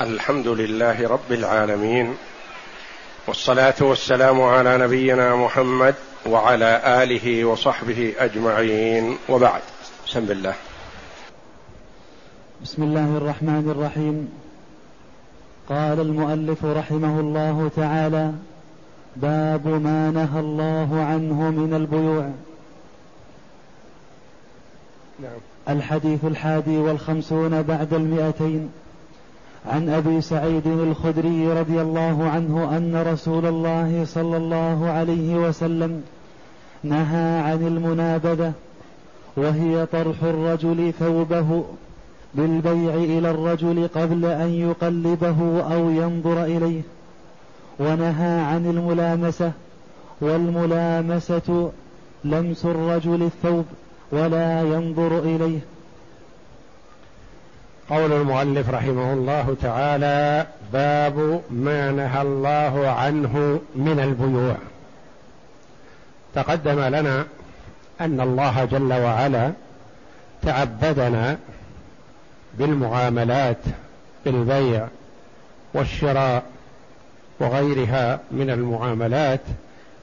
الحمد لله رب العالمين والصلاة والسلام على نبينا محمد وعلى آله وصحبه أجمعين وبعد. بسم الله. بسم الله الرحمن الرحيم. قال المؤلف رحمه الله تعالى باب ما نهى الله عنه من البيوع. نعم. الحديث الحادي والخمسون بعد المئتين. عن أبي سعيد الخدري رضي الله عنه أن رسول الله صلى الله عليه وسلم نهى عن المنابذة وهي طرح الرجل ثوبه بالبيع إلى الرجل قبل أن يقلبه أو ينظر إليه ونهى عن الملامسة والملامسة لمس الرجل الثوب ولا ينظر إليه. قول المؤلف رحمه الله تعالى باب ما نهى الله عنه من البيوع. تقدم لنا أن الله جل وعلا تعبدنا بالمعاملات بالبيع والشراء وغيرها من المعاملات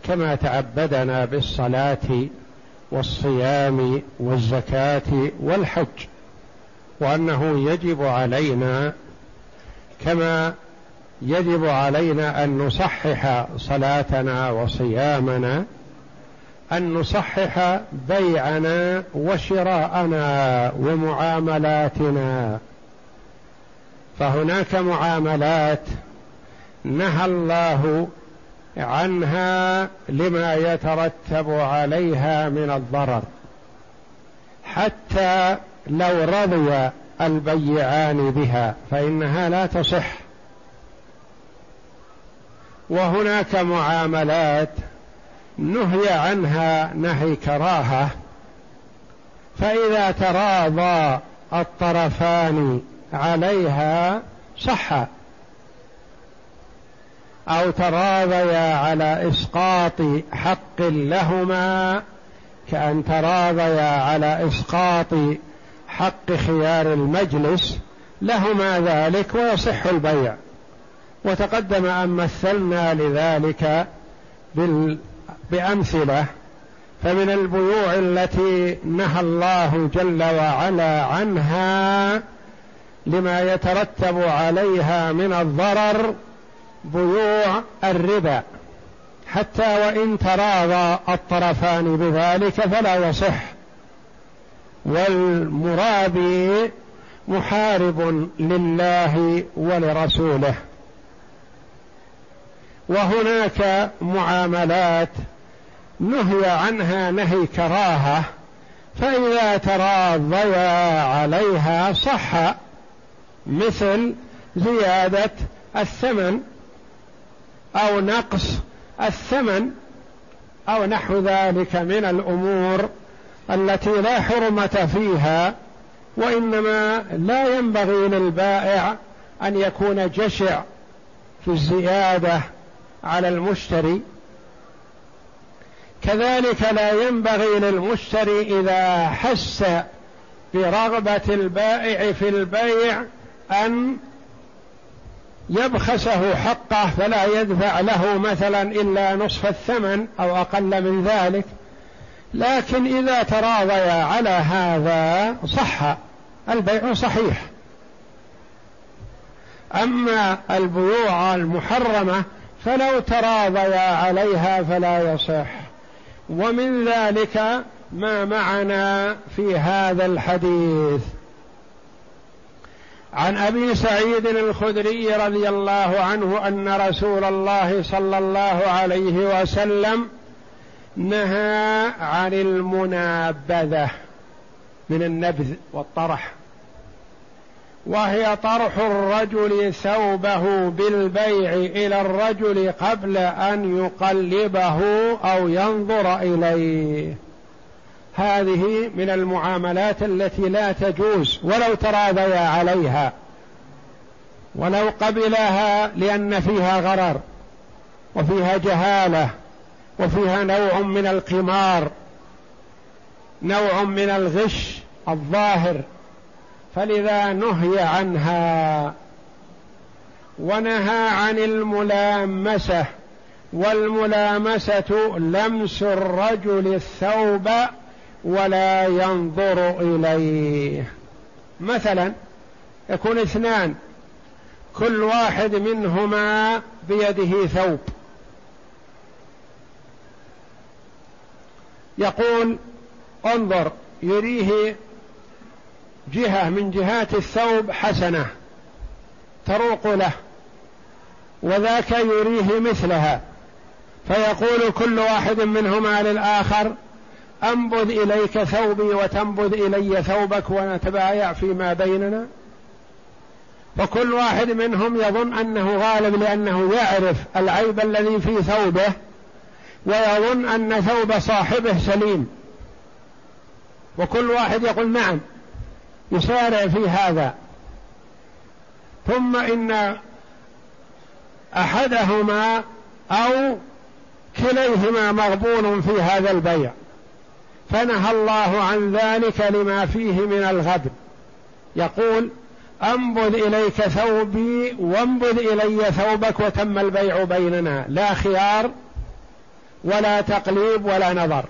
كما تعبدنا بالصلاة والصيام والزكاة والحج. وأنه يجب علينا كما يجب علينا أن نصحح صلاتنا وصيامنا أن نصحح بيعنا وشراءنا ومعاملاتنا. فهناك معاملات نهى الله عنها لما يترتب عليها من الضرر حتى لو رضي البيعان بها فإنها لا تصح. وهناك معاملات نهي عنها نهي كراهة فإذا تراضى الطرفان عليها صح. أو تراضيا على إسقاط حق لهما كأن تراضيا على إسقاط حق خيار المجلس لهما ذلك ويصح البيع. وتقدم أن مثلنا لذلك بأمثلة فمن البيوع التي نهى الله جل وعلا عنها لما يترتب عليها من الضرر بيوع الربا. حتى وإن تراضى الطرفان بذلك فلا يصح. والمرابي محارب لله ولرسوله. وهناك معاملات نهي عنها نهي كراهه فإذا تراضيا عليها صح مثل زيادة الثمن أو نقص الثمن أو نحو ذلك من الأمور التي لا حرمة فيها وإنما لا ينبغي للبائع أن يكون جشع في الزيادة على المشتري. كذلك لا ينبغي للمشتري إذا حس برغبة البائع في البيع أن يبخسه حقه فلا يدفع له مثلا إلا نصف الثمن أو أقل من ذلك. لكن إذا تراضيا على هذا صح البيع صحيح. أما البيوع المحرمة فلو تراضيا عليها فلا يصح. ومن ذلك ما معنا في هذا الحديث. عن أبي سعيد الخدري رضي الله عنه أن رسول الله صلى الله عليه وسلم نهى عن المنابذة من النبذ والطرح وهي طرح الرجل ثوبه بالبيع إلى الرجل قبل أن يقلبه أو ينظر إليه. هذه من المعاملات التي لا تجوز ولو تراضيا عليها ولو قبلها لأن فيها غرر وفيها جهالة وفيها نوع من القمار نوع من الغش الظاهر فلذا نهي عنها ونهى عن الملامسة والملامسة لمس الرجل الثوب ولا ينظر إليه. مثلا يكون اثنان كل واحد منهما بيده ثوب. يقول انظر يريه جهة من جهات الثوب حسنة تروق له وذاك يريه مثلها. فيقول كل واحد منهما للآخر أنبذ إليك ثوبي وتنبذ إلي ثوبك ونتبايع فيما بيننا. فكل واحد منهم يظن أنه غالب لأنه يعرف العيب الذي في ثوبه ويظن أن ثوب صاحبه سليم. وكل واحد يقول نعم يسارع في هذا. ثم إن أحدهما أو كليهما مغبون في هذا البيع. فنهى الله عن ذلك لما فيه من الغدر. يقول أنبذ إليك ثوبي وانبذ إلي ثوبك وتم البيع بيننا. لا خيار ولا تقليب ولا نظر.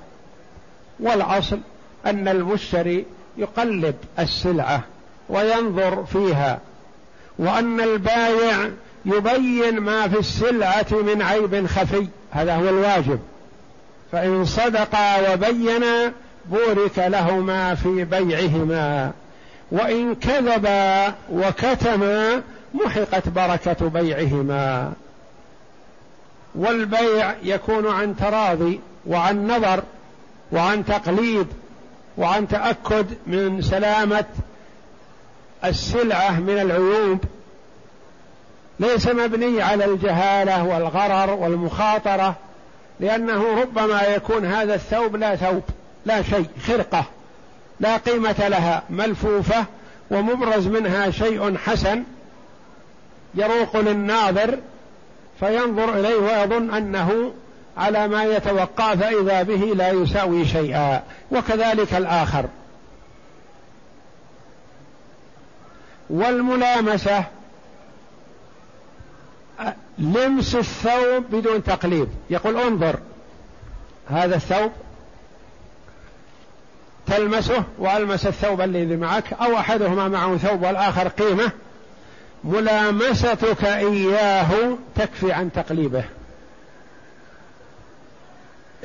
والأصل أن المشتري يقلب السلعة وينظر فيها وأن البايع يبين ما في السلعة من عيب خفي. هذا هو الواجب. فإن صدقا وبينا بورك لهما في بيعهما. وإن كذبا وكتما محقت بركة بيعهما. والبيع يكون عن تراضي وعن نظر وعن تقليد وعن تأكد من سلامة السلعة من العيوب. ليس مبني على الجهالة والغرر والمخاطرة لأنه ربما يكون هذا الثوب لا ثوب لا شيء خرقة لا قيمة لها ملفوفة ومبرز منها شيء حسن يروق للناظر فينظر إليه ويظن أنه على ما يتوقع فإذا به لا يساوي شيئا وكذلك الآخر. والملامسة لمس الثوب بدون تقليد يقول انظر هذا الثوب تلمسه وألمس الثوب الذي معك أو أحدهما معه ثوب والآخر قيمة. ملامستك إياه تكفي عن تقليبه.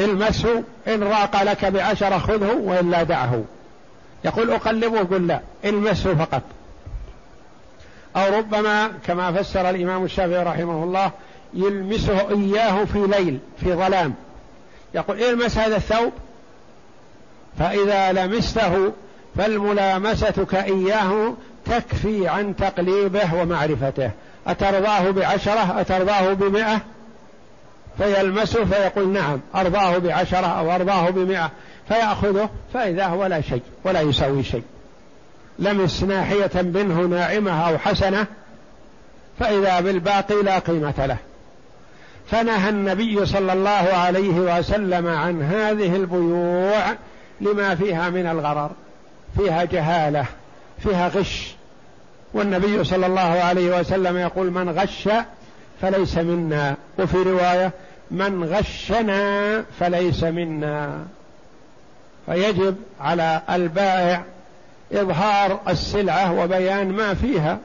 المسه إن راق لك بعشره خذه وإلا دعه. يقول اقلبه قل لا المسه فقط. أو ربما كما فسر الإمام الشافعي رحمه الله يلمسه إياه في ليل في ظلام. يقول المس هذا الثوب فإذا لمسته فالملامستك إياه تكفي عن تقليبه ومعرفته. أترضاه بعشرة؟ أترضاه بمئة؟ فيلمسه فيقول نعم أرضاه بعشرة أو أرضاه بمئة. فيأخذه فإذا هو لا شيء ولا يساوي شيء. لمس ناحية منه ناعمة أو حسنة فإذا بالباقي لا قيمة له. فنهى النبي صلى الله عليه وسلم عن هذه البيوع لما فيها من الغرر. فيها جهالة فيها غش. والنبي صلى الله عليه وسلم يقول من غش فليس منا. وفي رواية من غشنا فليس منا. فيجب على البائع إظهار السلعة وبيان ما فيها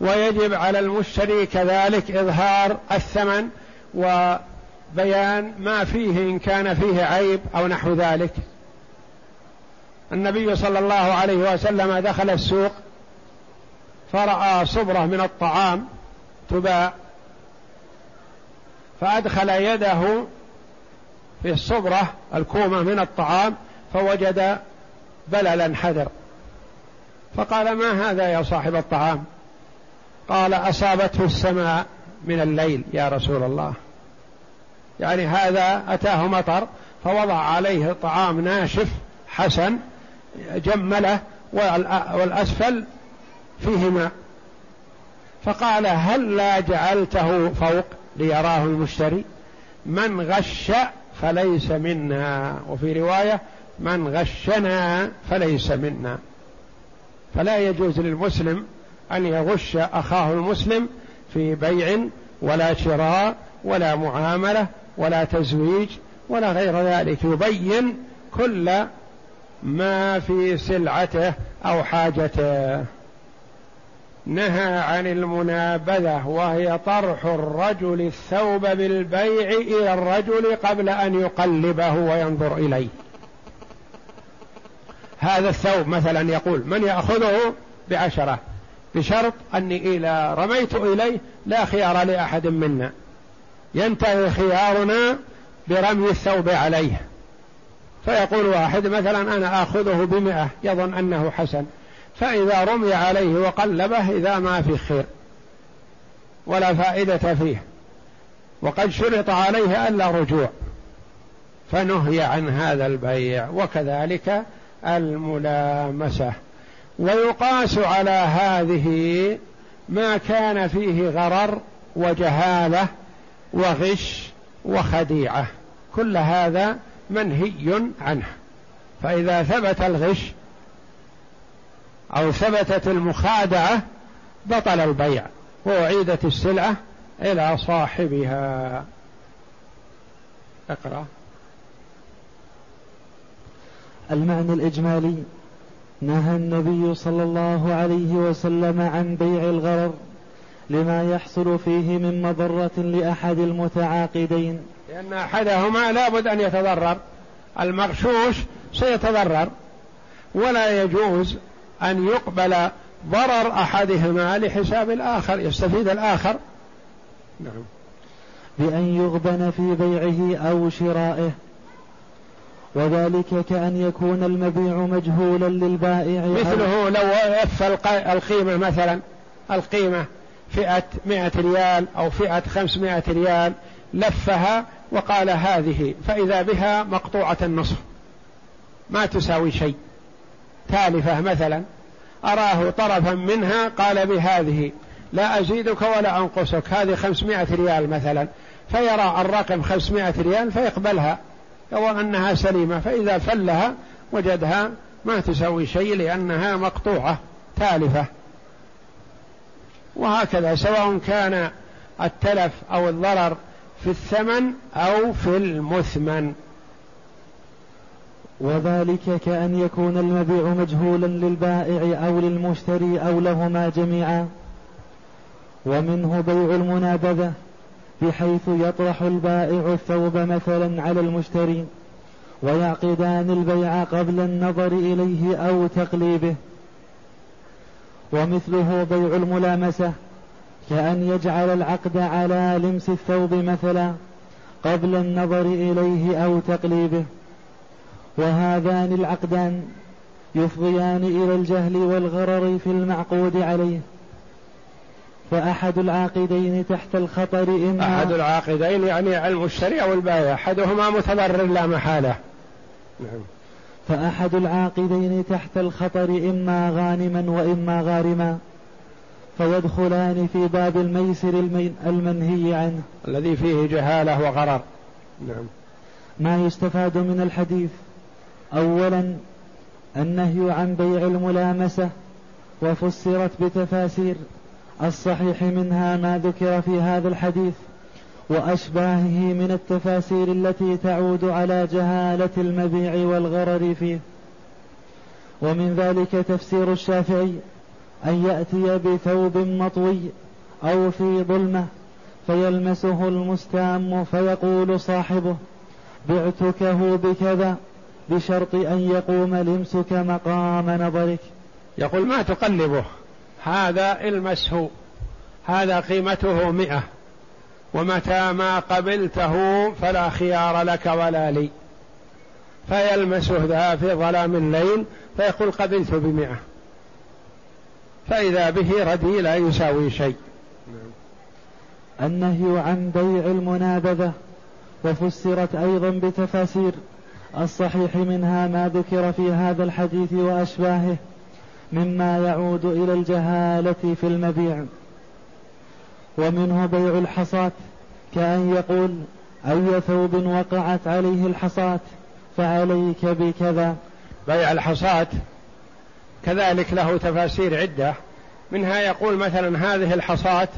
ويجب على المشتري كذلك إظهار الثمن وبيان ما فيه إن كان فيه عيب أو نحو ذلك. النبي صلى الله عليه وسلم دخل السوق فرأى صبرة من الطعام تباع فأدخل يده في الصبرة الكومة من الطعام فوجد بللا حذر. فقال ما هذا يا صاحب الطعام؟ قال أصابته السماء من الليل يا رسول الله. يعني هذا أتاه مطر فوضع عليه طعام ناشف حسن جمله والاسفل فيه ماء فقال هل لا جعلته فوق ليراه المشتري؟ من غش فليس منا. وفي رواية من غشنا فليس منا. فلا يجوز للمسلم أن يغش أخاه المسلم في بيع ولا شراء ولا معاملة ولا تزويج ولا غير ذلك. يبين كل ما في سلعته أو حاجته. نهى عن المنابذة وهي طرح الرجل الثوب بالبيع إلى الرجل قبل أن يقلبه وينظر إليه. هذا الثوب مثلا يقول من يأخذه؟ بعشرة. بشرط أني إذا رميت إليه لا خيار لأحد منا. ينتهي خيارنا برمي الثوب عليه. فيقول واحد مثلا أنا آخذه بمئة يظن أنه حسن. فإذا رمي عليه وقلبه إذا ما في خير ولا فائدة فيه. وقد شرط عليه ألا رجوع. فنهي عن هذا البيع وكذلك الملامسة. ويقاس على هذه ما كان فيه غرر وجهالة وغش وخديعة. كل هذا منهي عنه. فإذا ثبت الغش أو ثبتت المخادعة بطل البيع وأعيدت السلعة إلى صاحبها. اقرأ. المعنى الإجمالي نهى النبي صلى الله عليه وسلم عن بيع الغرر لما يحصل فيه من مضرة لأحد المتعاقدين. لأن أحدهما لابد أن يتضرر. المغشوش سيتضرر. ولا يجوز أن يقبل ضرر أحدهما لحساب الآخر يستفيد الآخر. نعم. بأن يغبن في بيعه أو شرائه. وذلك كأن يكون المبيع مجهولا للبائع. مثله لو وف القيمة مثلا. القيمة فئة مئة ريال أو فئة خمسمائة ريال لفها وقال هذه فإذا بها مقطوعة النصف. ما تساوي شيء. تالفة مثلا أراه طرفا منها قال بهذه لا أزيدك ولا أنقصك هذه خمسمائة ريال مثلا. فيرى الرقم خمسمائة ريال فيقبلها يرى أنها سليمة. فإذا فلها وجدها ما تساوي شيء لأنها مقطوعة. تالفة. وهكذا سواء كان التلف أو الضرر في الثمن أو في المثمن. وذلك كأن يكون المبيع مجهولا للبائع أو للمشتري أو لهما جميعا. ومنه بيع المنابذة بحيث يطرح البائع الثوب مثلا على المشتري ويعقدان البيع قبل النظر إليه أو تقليبه. ومثله بيع الملامسة كأن يجعل العقد على لمس الثوب مثلا قبل النظر إليه أو تقليبه. وهذان العقدان يفضيان إلى الجهل والغرر في المعقود عليه. فأحد العاقدين تحت الخطر إما أحد العاقدين يعني المشتري أو البائع أحدهما متضرر لا محالة. نعم. فأحد العاقدين تحت الخطر إما غانما وإما غارما. فيدخلان في باب الميسر المنهي عنه. الذي فيه جهالة وغرر. نعم. ما يستفاد من الحديث؟ أولا النهي عن بيع الملامسة وفسرت بتفاسير الصحيح منها ما ذكر في هذا الحديث وأشباهه من التفاسير التي تعود على جهالة المبيع والغرر فيه. ومن ذلك تفسير الشافعي أن يأتي بثوب مطوي أو في ظلمة فيلمسه المستام فيقول صاحبه بعتكه بكذا بشرط أن يقوم لمسك مقام نظرك. يقول ما تقلبه؟ هذا المسه هذا قيمته مئة. ومتى ما قبلته فلا خيار لك ولا لي. فيلمسه ذا في ظلام الليل فيقول قبلت بمئة. فإذا به ردي لا يساوي شيء. النهي عن بيع المنابذة وفسرت أيضا بتفاسير الصحيح منها ما ذكر في هذا الحديث وأشباهه مما يعود إلى الجهالة في المبيع. ومنه بيع الحصاة كأن يقول أي ثوب وقعت عليه الحصاة فعليك بكذا. بيع الحصاة كذلك له تفاسير عدة. منها يقول مثلا هذه الحصاة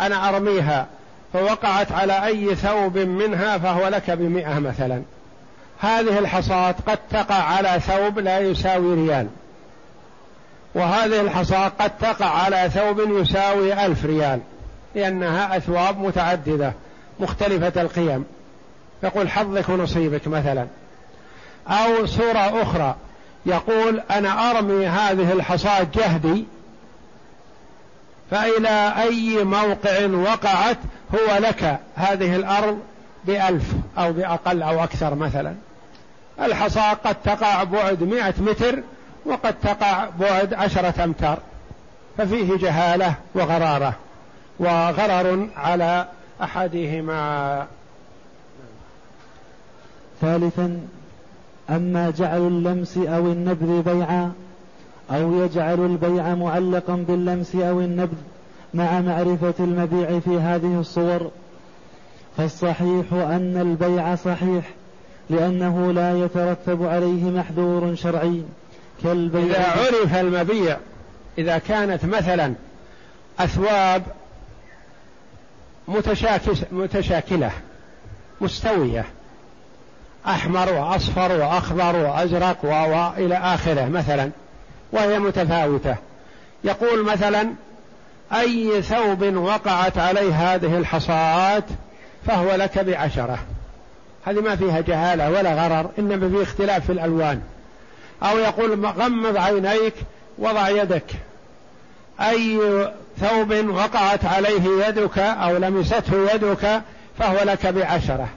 أنا أرميها فوقعت على أي ثوب منها فهو لك بمئة مثلا. هذه الحصاة قد تقع على ثوب لا يساوي ريال. وهذه الحصاة قد تقع على ثوب يساوي ألف ريال لأنها أثواب متعددة مختلفة القيم. يقول حظك ونصيبك مثلا. أو صورة أخرى. يقول أنا أرمي هذه الحصاة جهدي فإلى أي موقع وقعت هو لك هذه الأرض بألف أو بأقل أو أكثر مثلا. الحصى قد تقع بعد مئة متر وقد تقع بعد عشرة أمتار ففيه جهالة وغرارة وغرر على أحدهما. ثالثا أما جعل اللمس أو النبذ بيعا أو يجعل البيع معلقا باللمس أو النبذ مع معرفة المبيع في هذه الصور. فالصحيح أن البيع صحيح لأنه لا يترتب عليه محذور شرعي. كالبيع إذا عرف المبيع إذا كانت مثلا أثواب متشاكلة مستوية أحمر وأصفر وأخضر وأزرق وإلى آخره مثلا وهي متفاوتة. يقول مثلا أي ثوب وقعت عليه هذه الحصاة فهو لك بعشرة. هذه ما فيها جهالة ولا غرر إنما في اختلاف في الألوان. أو يقول غمض عينيك وضع يدك. أي ثوب وقعت عليه يدك أو لمسته يدك فهو لك بعشرة.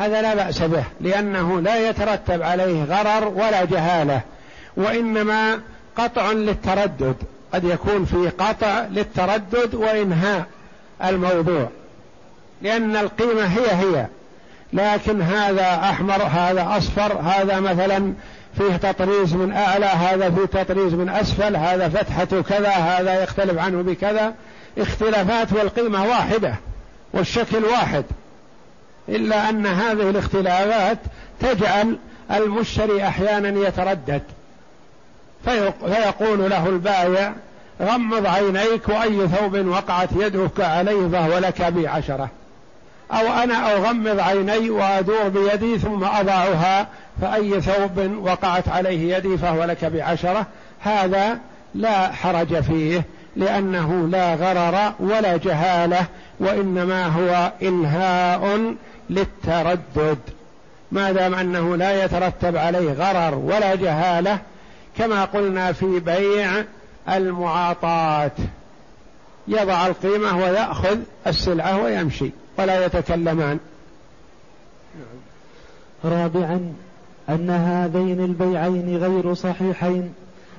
هذا لا بأس به لأنه لا يترتب عليه غرر ولا جهالة وإنما قطع للتردد قد يكون في قطع للتردد وإنهاء الموضوع لأن القيمة هي هي لكن هذا أحمر هذا أصفر هذا مثلا فيه تطريز من أعلى هذا فيه تطريز من أسفل هذا فتحة كذا هذا يختلف عنه بكذا اختلافات والقيمة واحدة والشكل واحد. إلا أن هذه الاختلافات تجعل المشتري أحيانا يتردد. فيقول له البائع غمض عينيك وأي ثوب وقعت يدك عليه فهو لك بعشرة. أو أنا أغمض عيني وأدور بيدي ثم أضعها فأي ثوب وقعت عليه يدي فهو لك بعشرة. هذا لا حرج فيه. لأنه لا غرر ولا جهالة وإنما هو إنهاء للتردد. ما دام أنه لا يترتب عليه غرر ولا جهالة كما قلنا في بيع المعاطاة. يضع القيمة ويأخذ السلعة ويمشي ولا يتكلمان. رابعا أن هذين البيعين غير صحيحين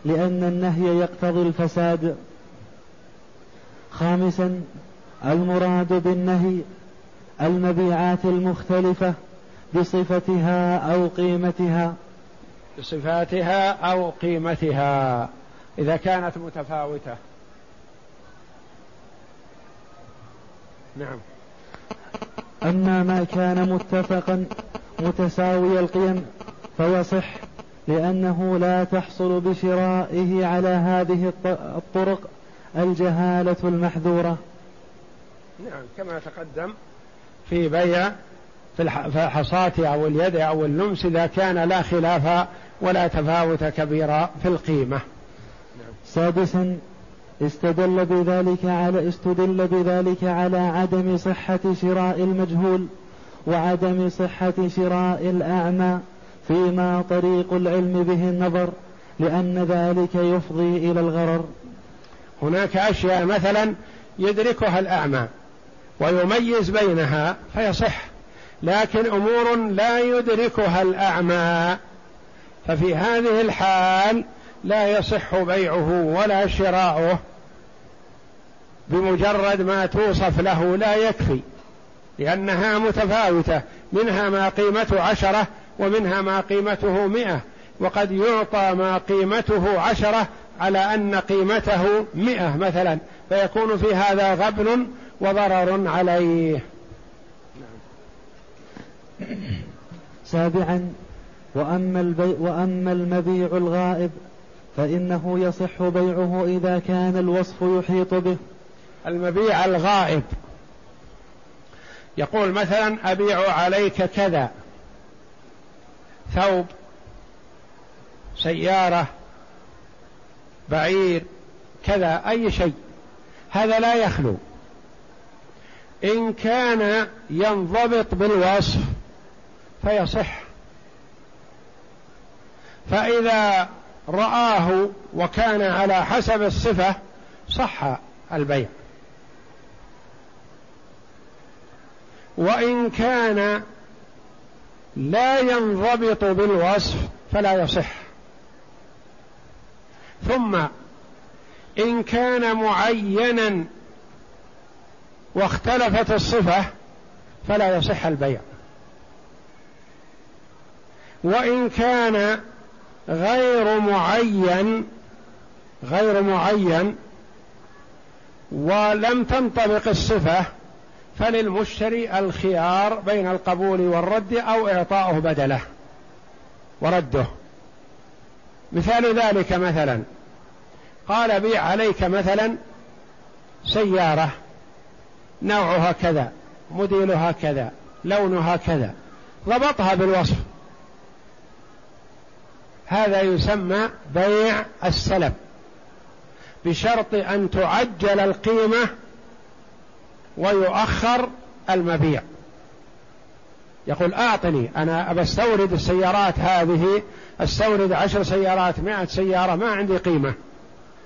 لأن النهي يقتضي الفساد. خامسا المراد بالنهي المبيعات المختلفة بصفتها أو قيمتها. بصفاتها أو قيمتها إذا كانت متفاوتة. نعم. أما ما كان متفقا متساوي القيم فيصح لأنه لا تحصل بشرائه على هذه الطرق. الجهالة المحذورة. نعم كما تقدم في بيع في الحصاة أو اليد أو اللمس إذا كان لا خلاف ولا تفاوت كبيرا في القيمة. نعم. سادسا استدل بذلك على استدل بذلك على عدم صحة شراء المجهول وعدم صحة شراء الأعمى فيما طريق العلم به النظر لأن ذلك يفضي إلى الغرر. هناك أشياء مثلا يدركها الأعمى ويميز بينها فيصح لكن أمور لا يدركها الأعمى ففي هذه الحال لا يصح بيعه ولا شراؤه بمجرد ما توصف له لا يكفي لأنها متفاوتة منها ما قيمته عشرة ومنها ما قيمته مئة وقد يعطى ما قيمته عشرة على أن قيمته مئة مثلا فيكون في هذا غبن وضرر عليه. سابعا وأما, البيع وأما المبيع الغائب فإنه يصح بيعه إذا كان الوصف يحيط به. المبيع الغائب. يقول مثلا أبيع عليك كذا ثوب سيارة بعير كذا أي شيء. هذا لا يخلو. إن كان ينضبط بالوصف فيصح. فإذا رآه وكان على حسب الصفة صح البيع. وإن كان لا ينضبط بالوصف فلا يصح. ثم إن كان معينا واختلفت الصفة فلا يصح البيع. وإن كان غير معين غير معين ولم تنطبق الصفة فللمشتري الخيار بين القبول والرد أو إعطاؤه بدله ورده. مثال ذلك مثلا. قال بيع عليك مثلا سيارة نوعها كذا موديلها كذا لونها كذا ضبطها بالوصف. هذا يسمى بيع السلم بشرط أن تعجل القيمة ويؤخر المبيع. يقول أعطني أنا بستورد السيارات هذه استورد عشر سيارات مائة سيارة ما عندي قيمة.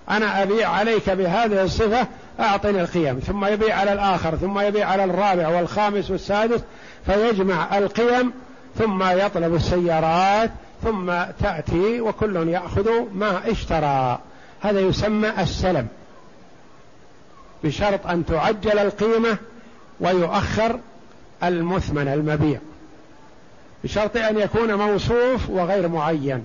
أنا أبيع عليك بهذه الصفة أعطني القيم. ثم يبيع على الآخر ثم يبيع على الرابع والخامس والسادس فيجمع القيم ثم يطلب السيارات ثم تأتي وكل يأخذ ما اشترى. هذا يسمى السلم. بشرط أن تعجل القيمة ويؤخر المثمن المبيع. بشرط أن يكون موصوف وغير معين.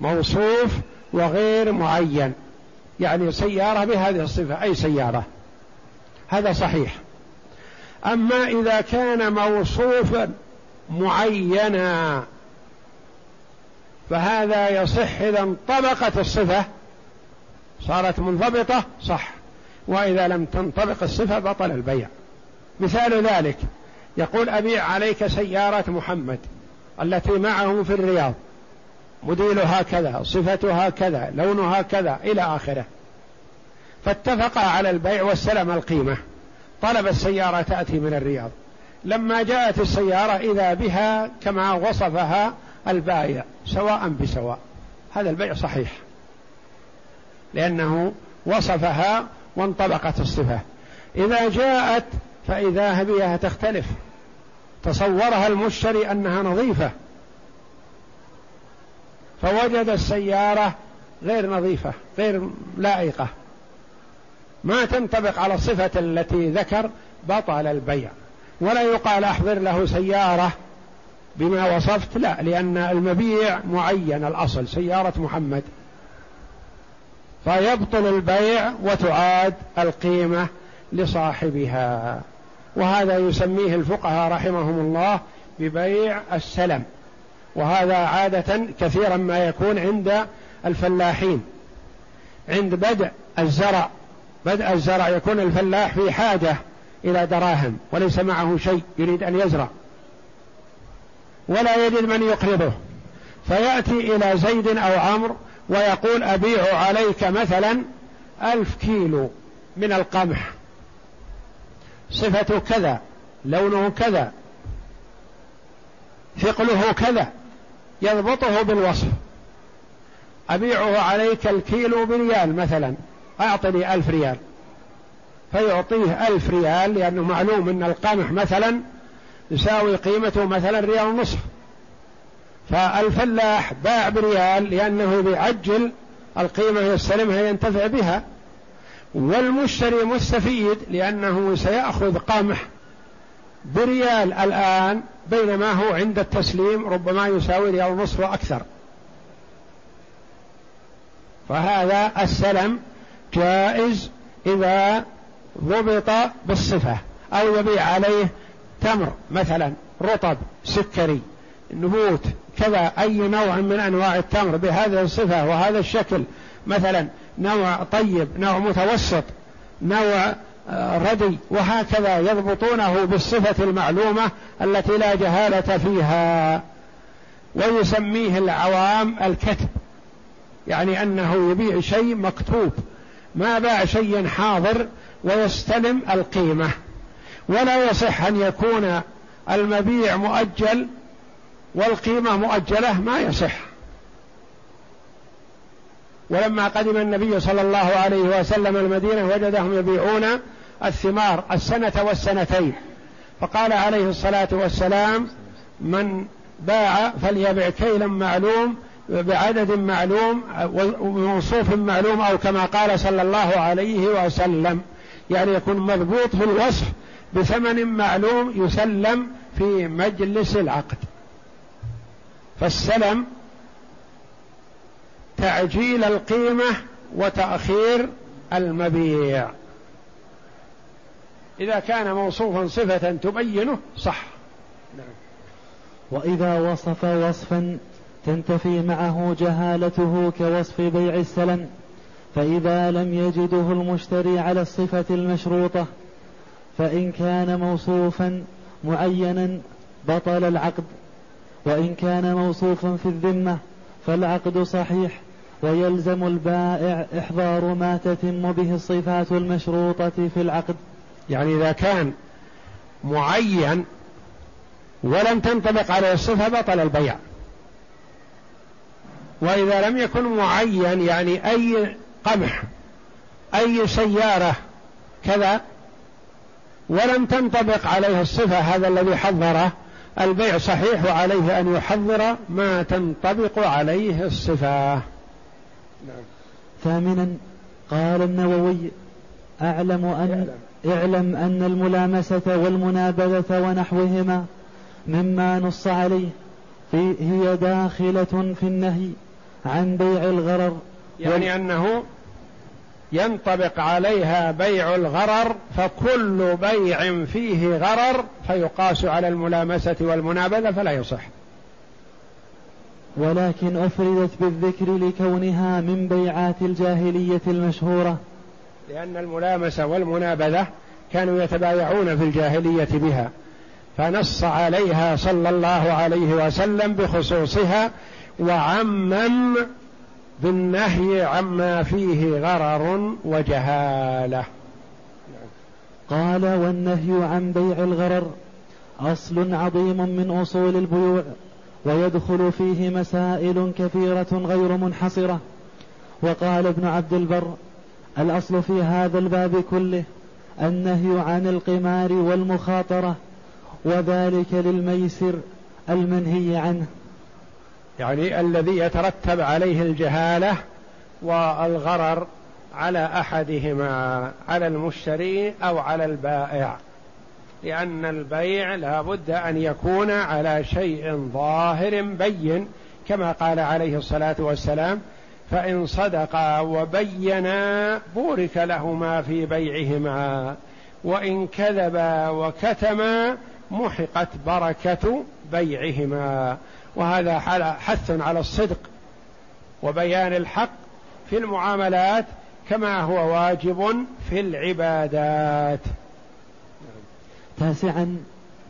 موصوف وغير معين. يعني سيارة بهذه الصفة أي سيارة. هذا صحيح. أما إذا كان موصوفا معينا فهذا يصح إذا انطبقت الصفة. صارت منضبطة صح. وإذا لم تنطبق الصفة بطل البيع. مثال ذلك. يقول أبيع عليك سيارة محمد التي معه في الرياض. موديلها كذا صفتها كذا لونها كذا إلى آخره. فاتفقا على البيع واستلم القيمة. طلب السيارة تأتي من الرياض. لما جاءت السيارة إذا بها كما وصفها البائع سواء بسواء. هذا البيع صحيح. لأنه وصفها وانطبقت الصفة. إذا جاءت فإذا بها تختلف. تصورها المشتري أنها نظيفة. فوجد السيارة غير نظيفة غير لائقة. ما تنطبق على الصفة التي ذكر بطل البيع. ولا يقال أحضر له سيارة بما وصفت لا لأن المبيع معين الأصل سيارة محمد. فيبطل البيع وتعاد القيمة لصاحبها. وهذا يسميه الفقهاء رحمهم الله ببيع السلم. وهذا عادة كثيرا ما يكون عند الفلاحين. عند بدء الزرع. بدء الزرع يكون الفلاح في حاجة إلى دراهم وليس معه شيء يريد أن يزرع. ولا يجد من يقرضه. فيأتي إلى زيد أو عمرو ويقول أبيع عليك مثلا ألف كيلو من القمح. صفته كذا لونه كذا ثقله كذا يضبطه بالوصف. أبيعه عليك الكيلو بريال مثلا أعطني ألف ريال. فيعطيه ألف ريال لأنه معلوم أن القمح مثلا يساوي قيمته مثلا ريال ونصف. فالفلاح باع بريال لأنه بيعجل القيمة يستلمها ينتفع بها. والمشتري مستفيد لأنه سيأخذ قمح بريال الآن بينما هو عند التسليم ربما يساوي ريال ونصف وأكثر. فهذا السلم جائز إذا ضبط بالصفة أو يبيع عليه تمر مثلا رطب سكري نبوت كذا أي نوع من أنواع التمر بهذه الصفة وهذا الشكل. مثلا نوع طيب نوع متوسط نوع آه، ردي وهكذا يضبطونه بالصفة المعلومة التي لا جهالة فيها. ويسميه العوام الكتب يعني أنه يبيع شيء مكتوب ما باع شيء حاضر ويستلم القيمة. ولا يصح أن يكون المبيع مؤجل والقيمة مؤجلة ما يصح. ولما قدم النبي صلى الله عليه وسلم المدينة وجدهم يبيعون الثمار السنة والسنتين. فقال عليه الصلاة والسلام من باع فليبع كيلا معلوم بعدد معلوم وموصوف معلوم أو كما قال صلى الله عليه وسلم. يعني يكون مضبوط في الوصف بثمن معلوم يسلم في مجلس العقد. فالسلم تعجيل القيمة وتأخير المبيع. إذا كان موصوفا صفة تبينه صح. نعم. وإذا وصف وصفا تنتفي معه جهالته كوصف بيع السلم فإذا لم يجده المشتري على الصفة المشروطة فإن كان موصوفا معينا بطل العقد وإن كان موصوفا في الذمة فالعقد صحيح. ويلزم البائع إحضار ما تتم به الصفات المشروطة في العقد. يعني إذا كان معين ولم تنطبق عليه الصفة بطل البيع. وإذا لم يكن معين يعني أي قمح أي سيارة كذا ولم تنطبق عليه الصفة هذا الذي حضره البيع صحيح وعليه أن يحضر ما تنطبق عليه الصفة. نعم. ثامنا قال النووي أعلم أن اعلم. أن الملامسة والمنابذة ونحوهما مما نص عليه في هي داخلة في النهي عن بيع الغرر. يعني أنه ينطبق عليها بيع الغرر فكل بيع فيه غرر فيقاس على الملامسة والمنابذة فلا يصح. ولكن أفردت بالذكر لكونها من بيعات الجاهلية المشهورة. لأن الملامسة والمنابذة كانوا يتبايعون في الجاهلية بها فنص عليها صلى الله عليه وسلم بخصوصها وعمم بالنهي عما فيه غرر وجهالة. قال والنهي عن بيع الغرر أصل عظيم من أصول البيوع. ويدخل فيه مسائل كثيرة غير منحصرة. وقال ابن عبد البر الأصل في هذا الباب كله النهي عن القمار والمخاطرة وذلك للميسر المنهي عنه. يعني الذي يترتب عليه الجهالة والغرر على أحدهما على المشتري أو على البائع. لأن البيع لا بد أن يكون على شيء ظاهر بين كما قال عليه الصلاة والسلام فإن صدقا وبينا بورك لهما في بيعهما وإن كذبا وكتما محقت بركة بيعهما. وهذا حث على الصدق وبيان الحق في المعاملات كما هو واجب في العبادات. تاسعا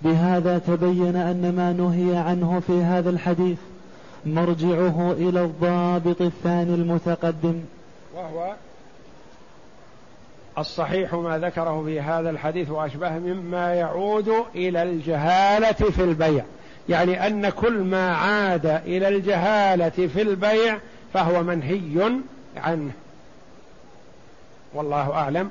بهذا تبين أن ما نهي عنه في هذا الحديث مرجعه إلى الضابط الثاني المتقدم. وهو الصحيح ما ذكره في هذا الحديث واشبه مما يعود إلى الجهالة في البيع. يعني أن كل ما عاد إلى الجهالة في البيع فهو منهي عنه. والله أعلم.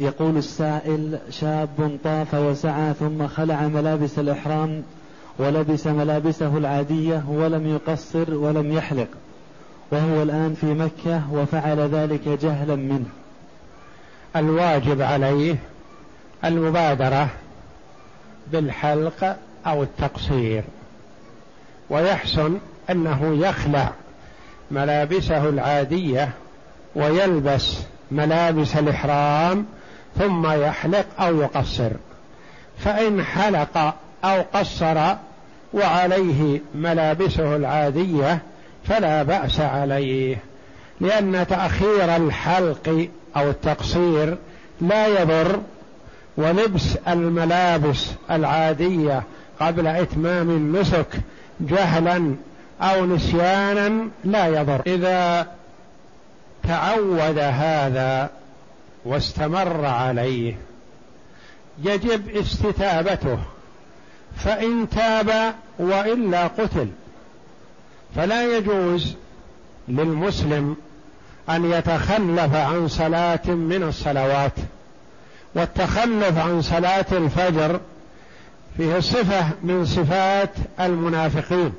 يقول السائل شاب طاف وسعى ثم خلع ملابس الإحرام ولبس ملابسه العادية ولم يقصر ولم يحلق وهو الآن في مكة وفعل ذلك جهلا منه. الواجب عليه المبادرة بالحلق أو التقصير ويحسن أنه يخلع ملابسه العادية ويلبس ملابس الإحرام ثم يحلق أو يقصر. فإن حلق أو قصر وعليه ملابسه العادية فلا بأس عليه لأن تأخير الحلق أو التقصير لا يضر ولبس الملابس العادية قبل إتمام النسك جهلا أو نسيانا لا يضر. إذا تعود هذا واستمر عليه يجب استتابته فإن تاب وإلا قتل. فلا يجوز للمسلم أن يتخلف عن صلاة من الصلوات والتخلف عن صلاة الفجر فيه صفة من صفات المنافقين.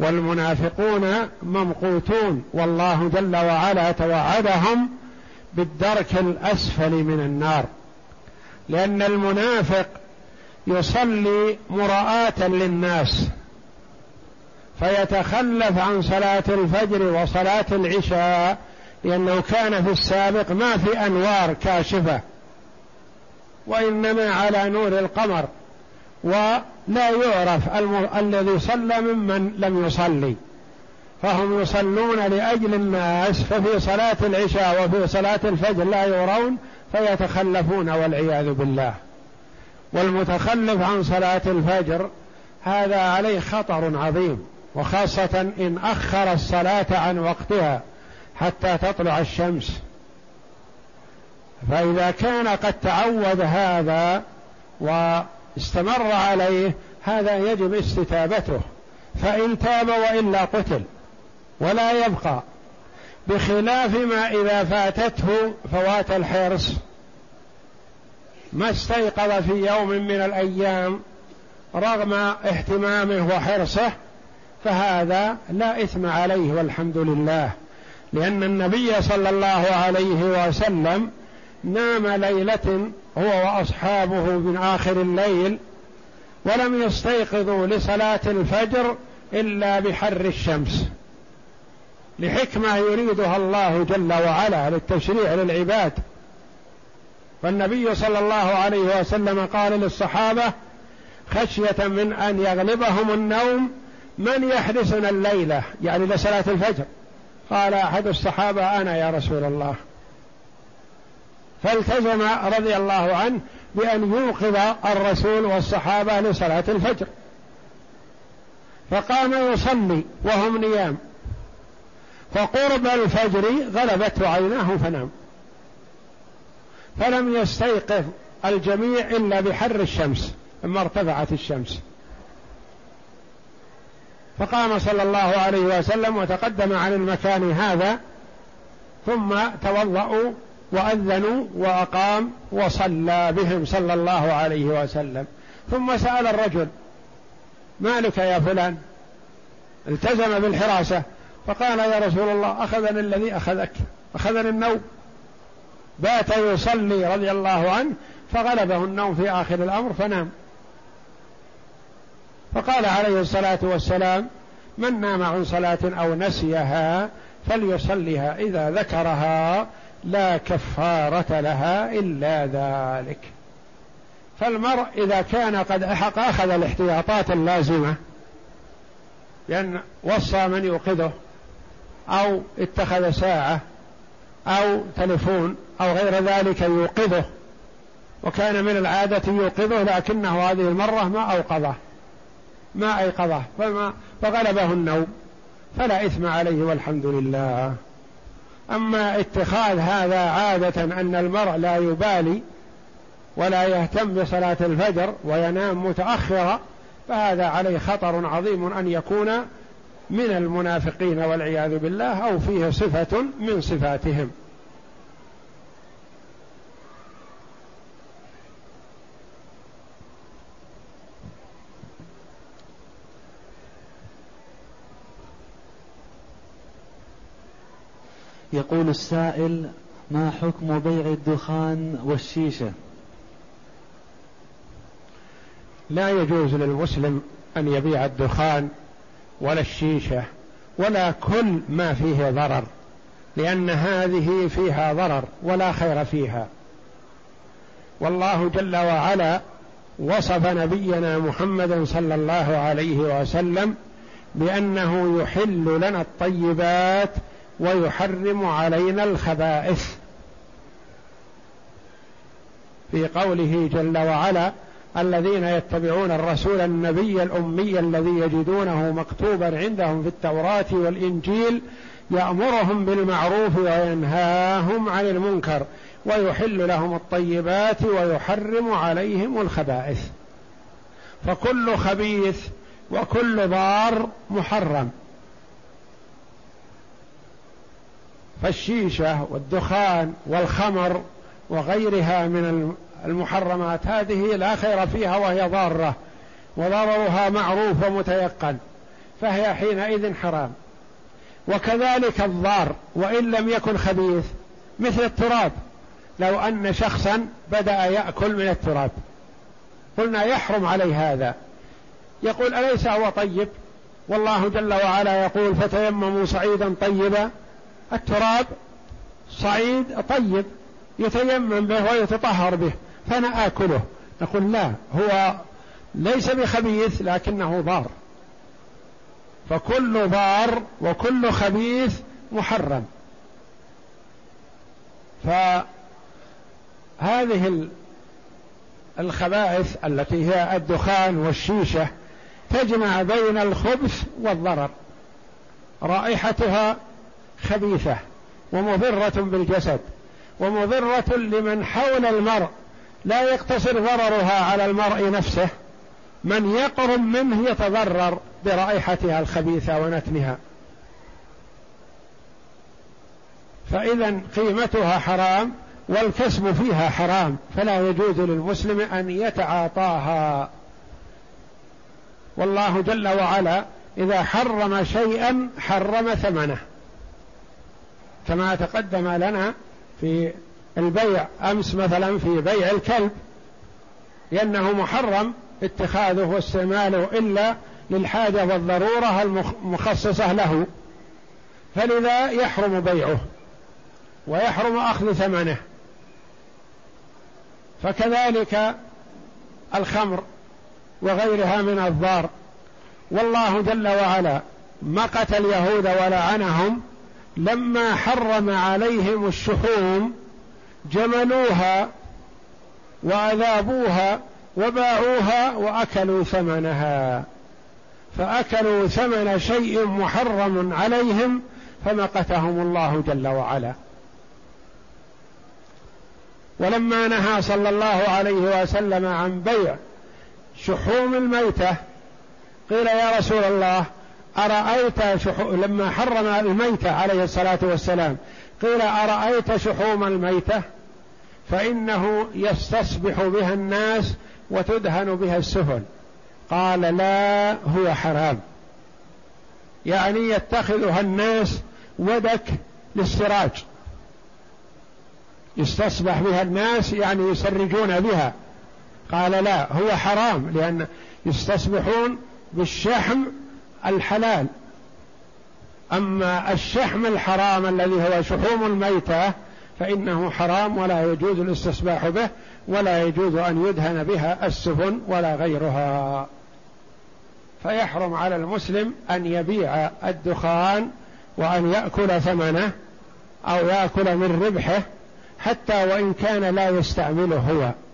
والمنافقون ممقوتون والله جل وعلا توعدهم بالدرك الأسفل من النار لأن المنافق يصلي مراءة للناس فيتخلف عن صلاة الفجر وصلاة العشاء لأنه كان في السابق ما في أنوار كاشفة وإنما على نور القمر ولا يعرف. الذي صلى ممن لم يصلي فهم يصلون لأجل الناس ففي صلاة العشاء وفي صلاة الفجر لا يرون فيتخلفون والعياذ بالله. والمتخلف عن صلاة الفجر هذا عليه خطر عظيم وخاصة إن أخر الصلاة عن وقتها حتى تطلع الشمس. فإذا كان قد تعود هذا واستمر عليه هذا يجب استتابته. فإن تاب وإلا قتل. ولا يبقى. بخلاف ما إذا فاتته فوات الحرص. ما استيقظ في يوم من الأيام رغم اهتمامه وحرصه فهذا لا إثم عليه والحمد لله. لأن النبي صلى الله عليه وسلم نام ليلة هو وأصحابه من آخر الليل ولم يستيقظوا لصلاة الفجر إلا بحر الشمس. لحكمة يريدها الله جل وعلا للتشريع للعباد. فالنبي صلى الله عليه وسلم قال للصحابة خشية من أن يغلبهم النوم من يحرسنا الليلة يعني لصلاة الفجر. قال أحد الصحابة أنا يا رسول الله. فالتزم رضي الله عنه بأن يوقظ الرسول والصحابة لصلاة الفجر. فقام يصلي وهم نيام. فقرب الفجر غلبته عيناه فنام. فلم يستيقظ الجميع إلا بحر الشمس لما ارتفعت الشمس. فقام صلى الله عليه وسلم وتقدم عن المكان هذا ثم توضأوا وأذنوا وأقام وصلى بهم صلى الله عليه وسلم. ثم سأل الرجل ما لك يا فلان؟ التزم بالحراسة. فقال يا رسول الله أخذني الذي أخذك أخذني النوم. بات يصلي رضي الله عنه فغلبه النوم في آخر الأمر فنام. فقال عليه الصلاة والسلام من نام عن صلاة أو نسيها فليصليها إذا ذكرها لا كفارة لها إلا ذلك. فالمرء إذا كان قد أحق أخذ الاحتياطات اللازمة لأن وصى من يوقظه. أو اتخذ ساعة أو تلفون أو غير ذلك يوقظه وكان من العادة يوقظه لكنه هذه المرة ما أوقظه ما أيقظه فما فغلبه النوم فلا إثم عليه والحمد لله. أما اتخاذ هذا عادة أن المرء لا يبالي ولا يهتم بصلاة الفجر وينام متأخرا فهذا عليه خطر عظيم أن يكون من المنافقين والعياذ بالله أو فيه صفة من صفاتهم. يقول السائل ما حكم بيع الدخان والشيشة؟ لا يجوز للمسلم أن يبيع الدخان ولا الشيشة ولا كل ما فيه ضرر لأن هذه فيها ضرر ولا خير فيها. والله جل وعلا وصف نبينا محمدا صلى الله عليه وسلم بأنه يحل لنا الطيبات ويحرم علينا الخبائث. في قوله جل وعلا الذين يتبعون الرسول النبي الأمي الذي يجدونه مكتوبا عندهم في التوراة والإنجيل يأمرهم بالمعروف وينهاهم عن المنكر ويحل لهم الطيبات ويحرم عليهم الخبائث. فكل خبيث وكل ضار محرم. فالشيشة والدخان والخمر وغيرها من المحرمات. هذه لا خير فيها وهي ضارة وضررها معروف ومتيقن فهي حينئذ حرام. وكذلك الضار وإن لم يكن خبيث مثل التراب. لو أن شخصا بدأ يأكل من التراب. قلنا يحرم عليه هذا. يقول أليس هو طيب؟ والله جل وعلا يقول فتيمموا صعيدا طيبا. التراب صعيد طيب يتيمم به ويتطهر به. فأنا آكله. نقول لا هو ليس بخبيث لكنه ضار. فكل ضار وكل خبيث محرم. فهذه الخبائث التي هي الدخان والشيشة تجمع بين الخبث والضرر. رائحتها خبيثة ومضرة بالجسد ومضرة لمن حول المرء. لا يقتصر ضررها على المرء نفسه. من يقرب منه يتضرر برائحتها الخبيثة ونتنها. فإذا قيمتها حرام والكسب فيها حرام فلا يجوز للمسلم أن يتعاطاها. والله جل وعلا إذا حرم شيئا حرم ثمنه. كما تقدم لنا في البيع أمس مثلا في بيع الكلب لأنه محرم اتخاذه واستعماله إلا للحاجة والضرورة المخصصة له. فلذا يحرم بيعه ويحرم أخذ ثمنه. فكذلك الخمر وغيرها من الضار. والله جل وعلا مقت اليهود ولعنهم لما حرم عليهم الشحوم جملوها وأذابوها وباعوها وأكلوا ثمنها. فأكلوا ثمن شيء محرم عليهم فمقتهم الله جل وعلا. ولما نهى صلى الله عليه وسلم عن بيع شحوم الميتة قيل يا رسول الله أرأيت شحوم لما حرم الميتة عليه الصلاة والسلام قيل أرأيت شحوم الميتة؟ فإنه يستصبح بها الناس وتدهن بها السفن. قال لا هو حرام. يعني يتخذها الناس ودك للسراج. يستصبح بها الناس يعني يسرجون بها. قال لا هو حرام لأن يستصبحون بالشحم الحلال. أما الشحم الحرام الذي هو شحوم الميتة فإنه حرام ولا يجوز الاستصباح به ولا يجوز أن يدهن بها السفن ولا غيرها. فيحرم على المسلم أن يبيع الدخان وأن يأكل ثمنه أو يأكل من ربحه حتى وإن كان لا يستعمله هو.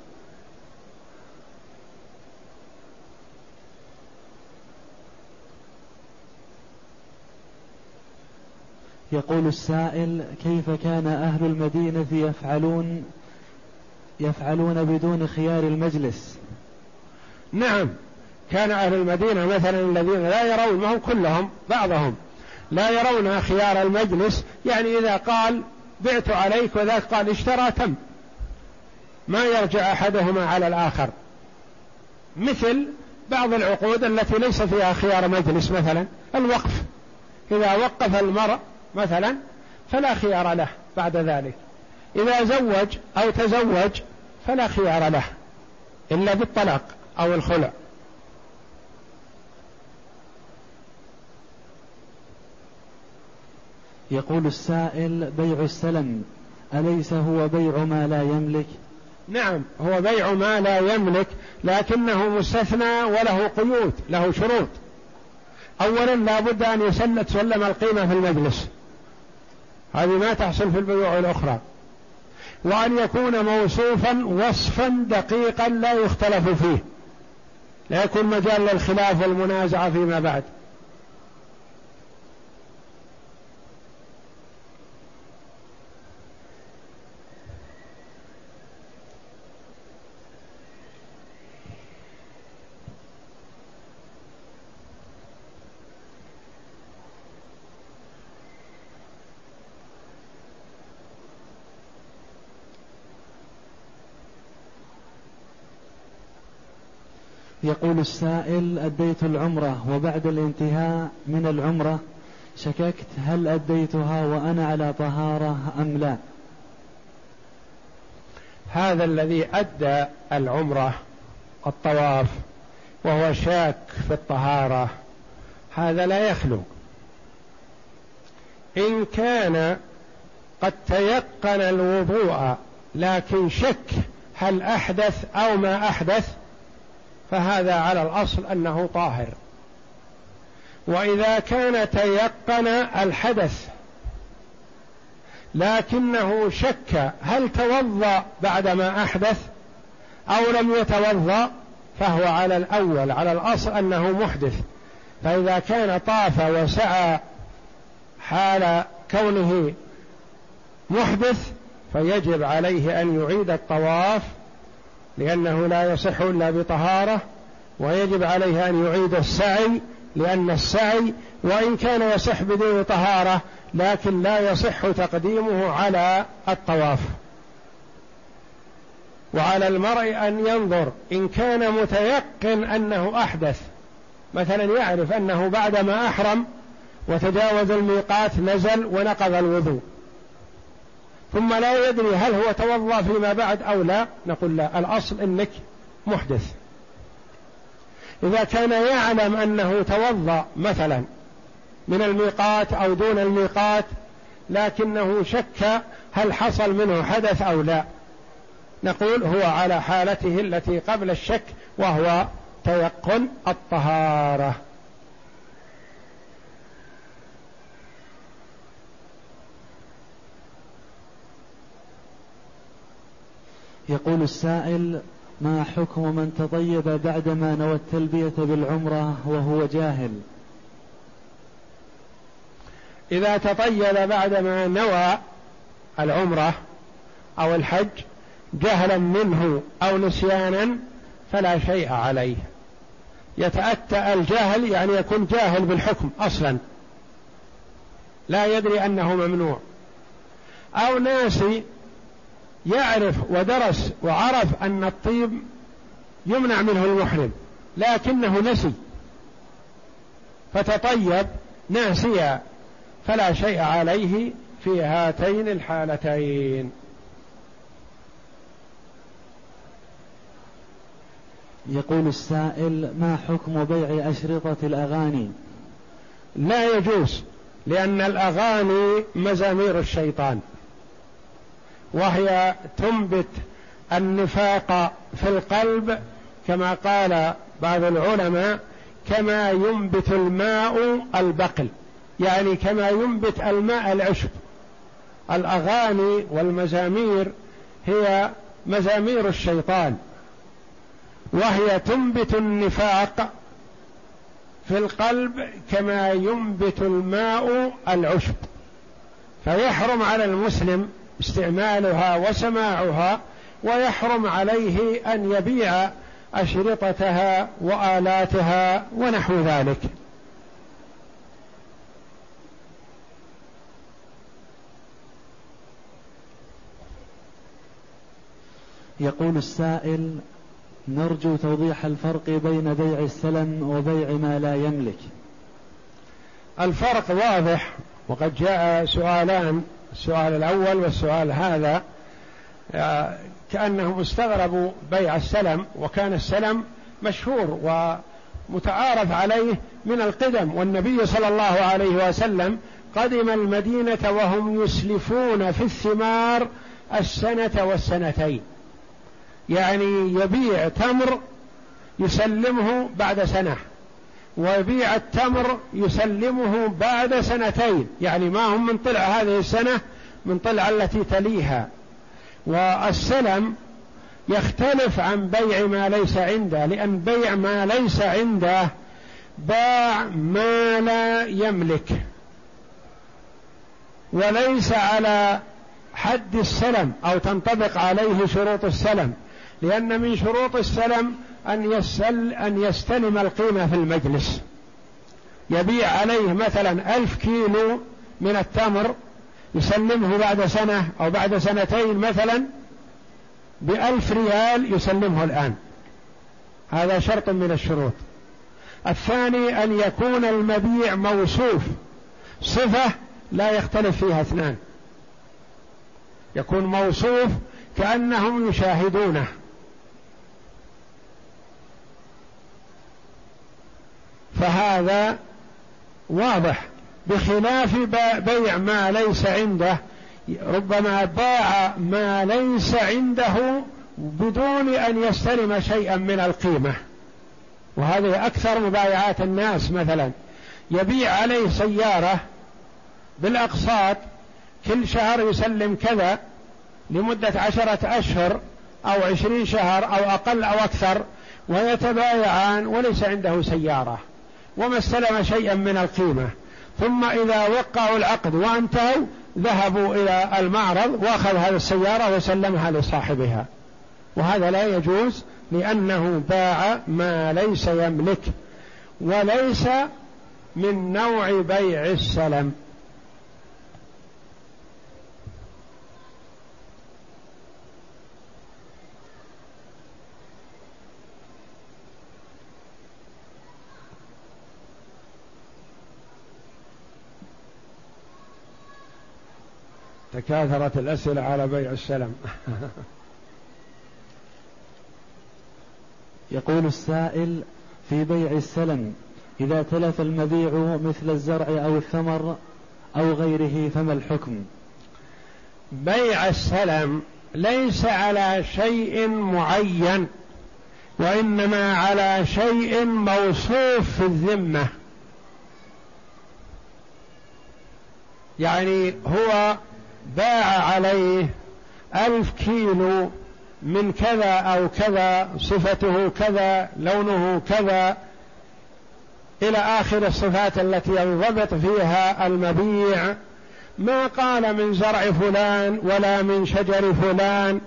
يقول السائل كيف كان أهل المدينة يفعلون يفعلون بدون خيار المجلس؟ نعم كان أهل المدينة مثلا الذين لا يرون ما هم كلهم بعضهم لا يرون خيار المجلس يعني إذا قال بعت عليك وذاك قال اشترى تم ما يرجع أحدهما على الآخر. مثل بعض العقود التي ليس فيها خيار مجلس مثلا الوقف. إذا وقف المرء مثلا فلا خيار له بعد ذلك. إذا زوج أو تزوج فلا خيار له إلا بالطلاق أو الخلع. يقول السائل بيع السلم أليس هو بيع ما لا يملك؟ نعم هو بيع ما لا يملك لكنه مستثنى وله قيود له شروط. أولا لا بد أن يسلم القيمة في المجلس. هذه ما تحصل في البيوع الأخرى. وأن يكون موصوفا وصفا دقيقا لا يختلف فيه. لا يكون مجال للخلاف والمنازعة فيما بعد. يقول السائل أديت العمرة وبعد الانتهاء من العمرة شككت هل أديتها وأنا على طهارة أم لا؟ هذا الذي أدى العمرة الطواف وهو شاك في الطهارة هذا لا يخلو. إن كان قد تيقن الوضوء لكن شك هل أحدث أو ما أحدث فهذا على الأصل أنه طاهر. وإذا كان تيقن الحدث لكنه شك هل توضأ بعدما أحدث أو لم يتوضأ فهو على الأول على الأصل أنه محدث. فإذا كان طاف وسعى حال كونه محدث فيجب عليه أن يعيد الطواف لأنه لا يصح إلا بطهارة ويجب عليه أن يعيد السعي لأن السعي وإن كان يصح بدون طهارة لكن لا يصح تقديمه على الطواف. وعلى المرء أن ينظر إن كان متيقن أنه أحدث. مثلا يعرف أنه بعدما أحرم وتجاوز الميقات نزل ونقض الوضوء. ثم لا يدري هل هو توضأ فيما بعد أو لا. نقول لا الأصل أنك محدث. إذا كان يعلم أنه توضأ مثلا من الميقات أو دون الميقات لكنه شك هل حصل منه حدث أو لا. نقول هو على حالته التي قبل الشك وهو تيقن الطهارة. يقول السائل ما حكم من تطيب بعدما نوى التلبية بالعمرة وهو جاهل؟ إذا تطيب بعدما نوى العمرة أو الحج جهلا منه أو نسيانا فلا شيء عليه. يتأتى الجهل يعني يكون جاهل بالحكم أصلا. لا يدري أنه ممنوع. أو ناسي يعرف ودرس وعرف أن الطيب يمنع منه المحرم لكنه نسي. فتطيب ناسيا فلا شيء عليه في هاتين الحالتين. يقول السائل ما حكم بيع أشرطة الأغاني؟ لا يجوز لأن الأغاني مزامير الشيطان. وهي تنبت النفاق في القلب كما قال بعض العلماء كما ينبت الماء البقل. يعني كما ينبت الماء العشب. الأغاني والمزامير هي مزامير الشيطان. وهي تنبت النفاق في القلب كما ينبت الماء العشب. فيحرم على المسلم استعمالها وسماعها ويحرم عليه أن يبيع أشرطتها وآلاتها ونحو ذلك. يقول السائل نرجو توضيح الفرق بين بيع السلم وبيع ما لا يملك. الفرق واضح وقد جاء سؤالان. السؤال الأول والسؤال هذا آه، كأنهم استغربوا بيع السلم وكان السلم مشهور ومتعارف عليه من القدم والنبي صلى الله عليه وسلم قدم المدينة وهم يسلفون في الثمار السنة والسنتين. يعني يبيع تمر يسلمه بعد سنة. ويبيع التمر يسلمه بعد سنتين. يعني ما هم من طلع هذه السنة من طلع التي تليها. والسلم يختلف عن بيع ما ليس عنده لأن بيع ما ليس عنده باع ما لا يملك. وليس على حد السلم أو تنطبق عليه شروط السلم. لأن من شروط السلم أن يسل أن يستلم القيمة في المجلس. يبيع عليه مثلا ألف كيلو من التمر يسلمه بعد سنة أو بعد سنتين مثلا بألف ريال يسلمه الآن. هذا شرط من الشروط. الثاني أن يكون المبيع موصوف. صفة لا يختلف فيها اثنان. يكون موصوف كأنهم يشاهدونه. فهذا واضح بخلاف بيع ما ليس عنده. ربما باع ما ليس عنده بدون أن يستلم شيئا من القيمة. وهذه أكثر مبايعات الناس مثلا. يبيع عليه سيارة بالأقساط كل شهر يسلم كذا لمدة عشرة أشهر أو عشرين شهر أو أقل أو أكثر ويتبايعان وليس عنده سيارة. وما استلم شيئا من القيمة. ثم إذا وقعوا العقد وانتهوا ذهبوا إلى المعرض وأخذ هذه السيارة وسلمها لصاحبها. وهذا لا يجوز لأنه باع ما ليس يملك وليس من نوع بيع السلم. تكاثرت الأسئلة على بيع السلم. يقول السائل في بيع السلم إذا تلف المبيع مثل الزرع أو الثمر أو غيره فما الحكم؟ بيع السلم ليس على شيء معين وإنما على شيء موصوف في الذمة. يعني هو باع عليه ألف كيلو من كذا أو كذا صفته كذا لونه كذا إلى آخر الصفات التي ينضبط فيها المبيع. ما قال من زرع فلان ولا من شجر فلان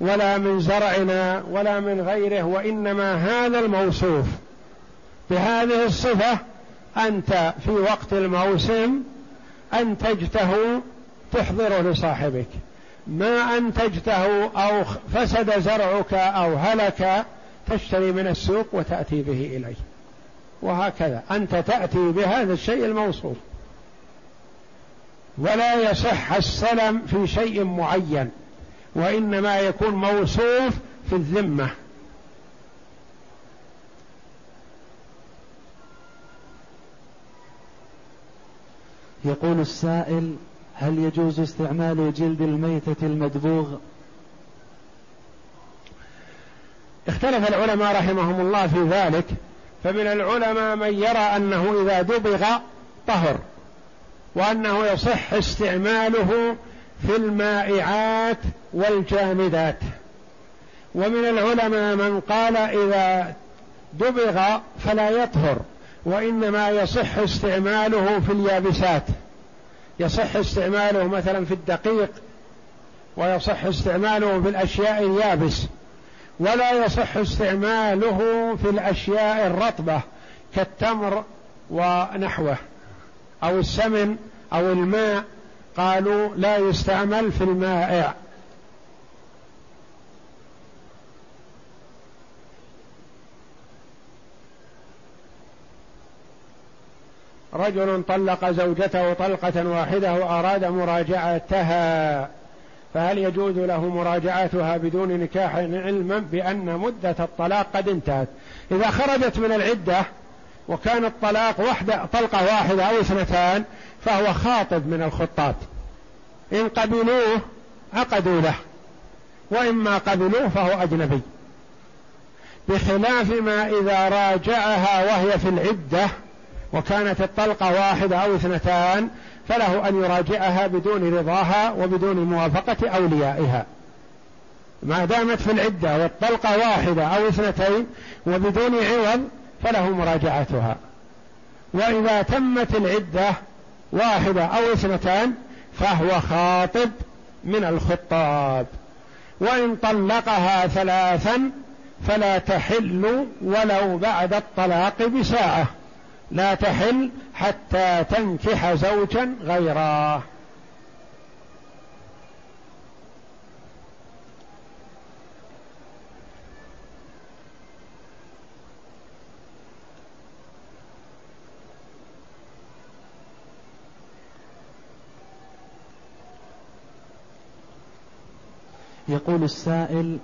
ولا من زرعنا ولا من غيره وإنما هذا الموصوف بهذه الصفة أنت في وقت الموسم أنتجته تحضره لصاحبك. ما أنتجته أو فسد زرعك أو هلك تشتري من السوق وتأتي به إليه وهكذا. أنت تأتي بهذا الشيء الموصوف ولا يصح السلم في شيء معين وإنما يكون موصوف في الذمة. يقول السائل هل يجوز استعمال جلد الميتة المدبوغ؟ اختلف العلماء رحمهم الله في ذلك فمن العلماء من يرى أنه إذا دبغ طهر وأنه يصح استعماله في المائعات والجامدات. ومن العلماء من قال إذا دبغ فلا يطهر وإنما يصح استعماله في اليابسات. يصح استعماله مثلا في الدقيق ويصح استعماله في الأشياء اليابس ولا يصح استعماله في الأشياء الرطبة كالتمر ونحوه أو السمن أو الماء. قالوا لا يستعمل في المائع. رجل طلق زوجته طلقة واحدة وأراد مراجعتها فهل يجوز له مراجعتها بدون نكاح علما بأن مدة الطلاق قد انتهت؟ إذا خرجت من العدة وكان الطلاق وحدة طلقة واحدة أو اثنتان فهو خاطب من الخطاب. إن قبلوه عقدوا له وإما قبلوه فهو أجنبي. بخلاف ما إذا راجعها وهي في العدة وكانت الطلقة واحدة أو اثنتان فله أن يراجعها بدون رضاها وبدون موافقة أوليائها. ما دامت في العدة والطلقة واحدة أو اثنتين وبدون عوض فله مراجعتها. وإذا تمت العدة واحدة أو اثنتان فهو خاطب من الخطاب. وإن طلقها ثلاثا فلا تحل ولو بعد الطلاق بساعة. لا تحل حتى تنكح زوجا غيره. يقول السائل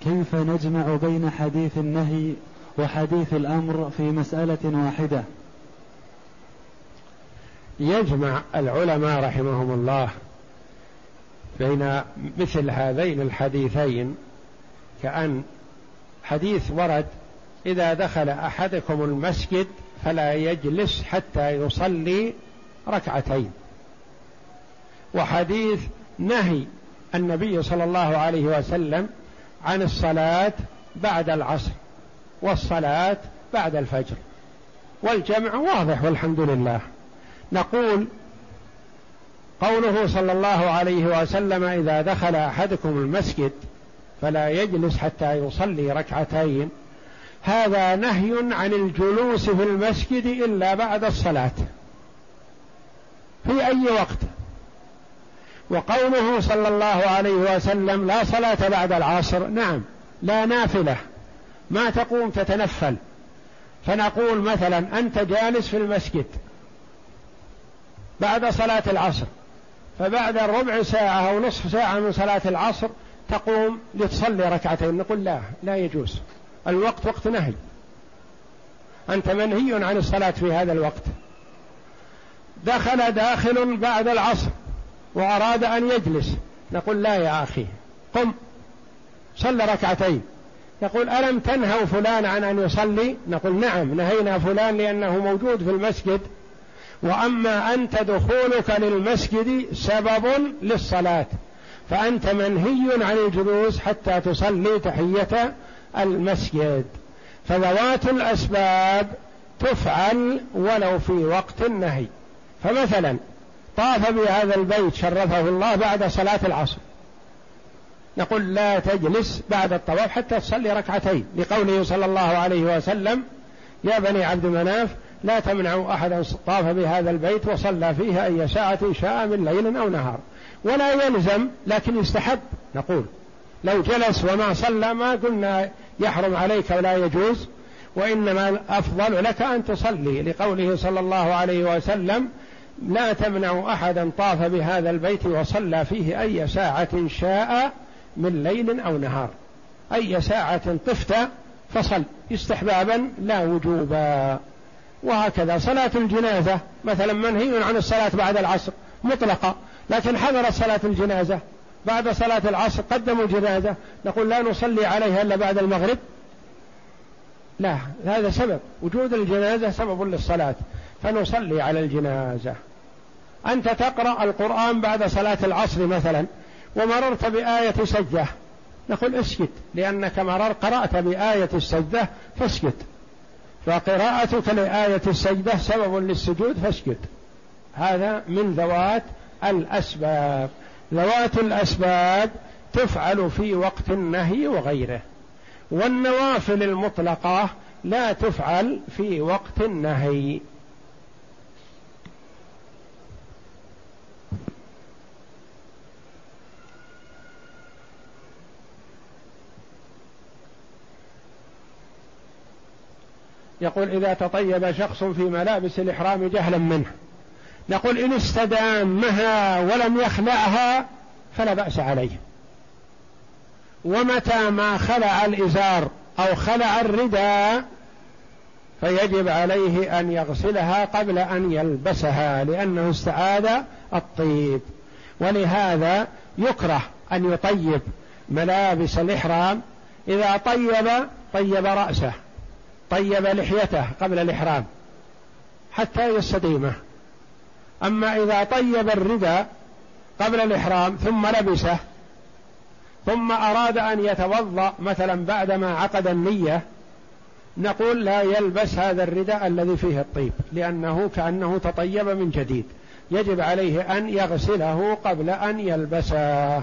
كيف نجمع بين حديث النهي وحديث الأمر في مسألة واحدة؟ يجمع العلماء رحمهم الله بين مثل هذين الحديثين كأن حديث ورد إذا دخل أحدكم المسجد فلا يجلس حتى يصلي ركعتين. وحديث نهي النبي صلى الله عليه وسلم عن الصلاة بعد العصر والصلاة بعد الفجر. والجمع واضح والحمد لله. نقول قوله صلى الله عليه وسلم إذا دخل أحدكم المسجد فلا يجلس حتى يصلي ركعتين. هذا نهي عن الجلوس في المسجد إلا بعد الصلاة. في أي وقت؟ وقوله صلى الله عليه وسلم لا صلاة بعد العصر. نعم لا نافلة. ما تقوم تتنفل. فنقول مثلا أنت جالس في المسجد. بعد صلاة العصر. فبعد ربع ساعة أو نصف ساعة من صلاة العصر تقوم لتصلي ركعتين. نقول لا لا يجوز. الوقت وقت نهي. أنت منهي عن الصلاة في هذا الوقت. دخل داخل بعد العصر وأراد أن يجلس. نقول لا يا أخي قم صل ركعتين. يقول ألم تنهوا فلان عن أن يصلي؟ نقول نعم نهينا فلان لأنه موجود في المسجد. وأما أنت دخولك للمسجد سبب للصلاة فأنت منهي عن الجلوس حتى تصلي تحية المسجد. فذوات الأسباب تفعل ولو في وقت النهي. فمثلا طاف بهذا البيت شرفه الله بعد صلاة العصر. نقول لا تجلس بعد الطواف حتى تصلي ركعتين لقوله صلى الله عليه وسلم يا بني عبد مناف لا تمنعوا أحدا طاف بهذا البيت وصلى فيه أي ساعة شاء من ليل أو نهار. ولا يلزم لكن يستحب. نقول لو جلس وما صلى ما قلنا يحرم عليك ولا يجوز وإنما الأفضل لك أن تصلي. لقوله صلى الله عليه وسلم لا تمنع أحدا طاف بهذا البيت وصلى فيه أي ساعة شاء من ليل أو نهار. أي ساعة طفت فصل. استحبابا لا وجوبا. وهكذا. صلاة الجنازة مثلا منهي عن الصلاة بعد العصر مطلقة لكن حضرت صلاة الجنازة. بعد صلاة العصر قدموا الجنازة نقول لا نصلي عليها إلا بعد المغرب. لا هذا سبب. وجود الجنازة سبب للصلاة. فنصلي على الجنازة. أنت تقرأ القرآن بعد صلاة العصر مثلا ومررت بآية سجدة. نقول اسكت لأنك مرر قرأت بآية السجدة فاسكت فقراءتك لآية السجدة سبب للسجود فاسجد. هذا من ذوات الأسباب. ذوات الأسباب تفعل في وقت النهي وغيره. والنوافل المطلقة لا تفعل في وقت النهي. يقول إذا تطيب شخص في ملابس الإحرام جهلا منه. نقول إن استدامها ولم يخلعها فلا بأس عليه. ومتى ما خلع الإزار أو خلع الرداء فيجب عليه أن يغسلها قبل أن يلبسها لأنه استعاد الطيب. ولهذا يكره أن يطيب ملابس الإحرام. إذا طيب طيب رأسه. طيب لحيته قبل الإحرام حتى يستديمه. أما إذا طيب الرداء قبل الإحرام ثم لبسه ثم أراد أن يتوضأ مثلا بعدما عقد النية نقول لا يلبس هذا الرداء الذي فيه الطيب لأنه كأنه تطيب من جديد. يجب عليه أن يغسله قبل أن يلبسه.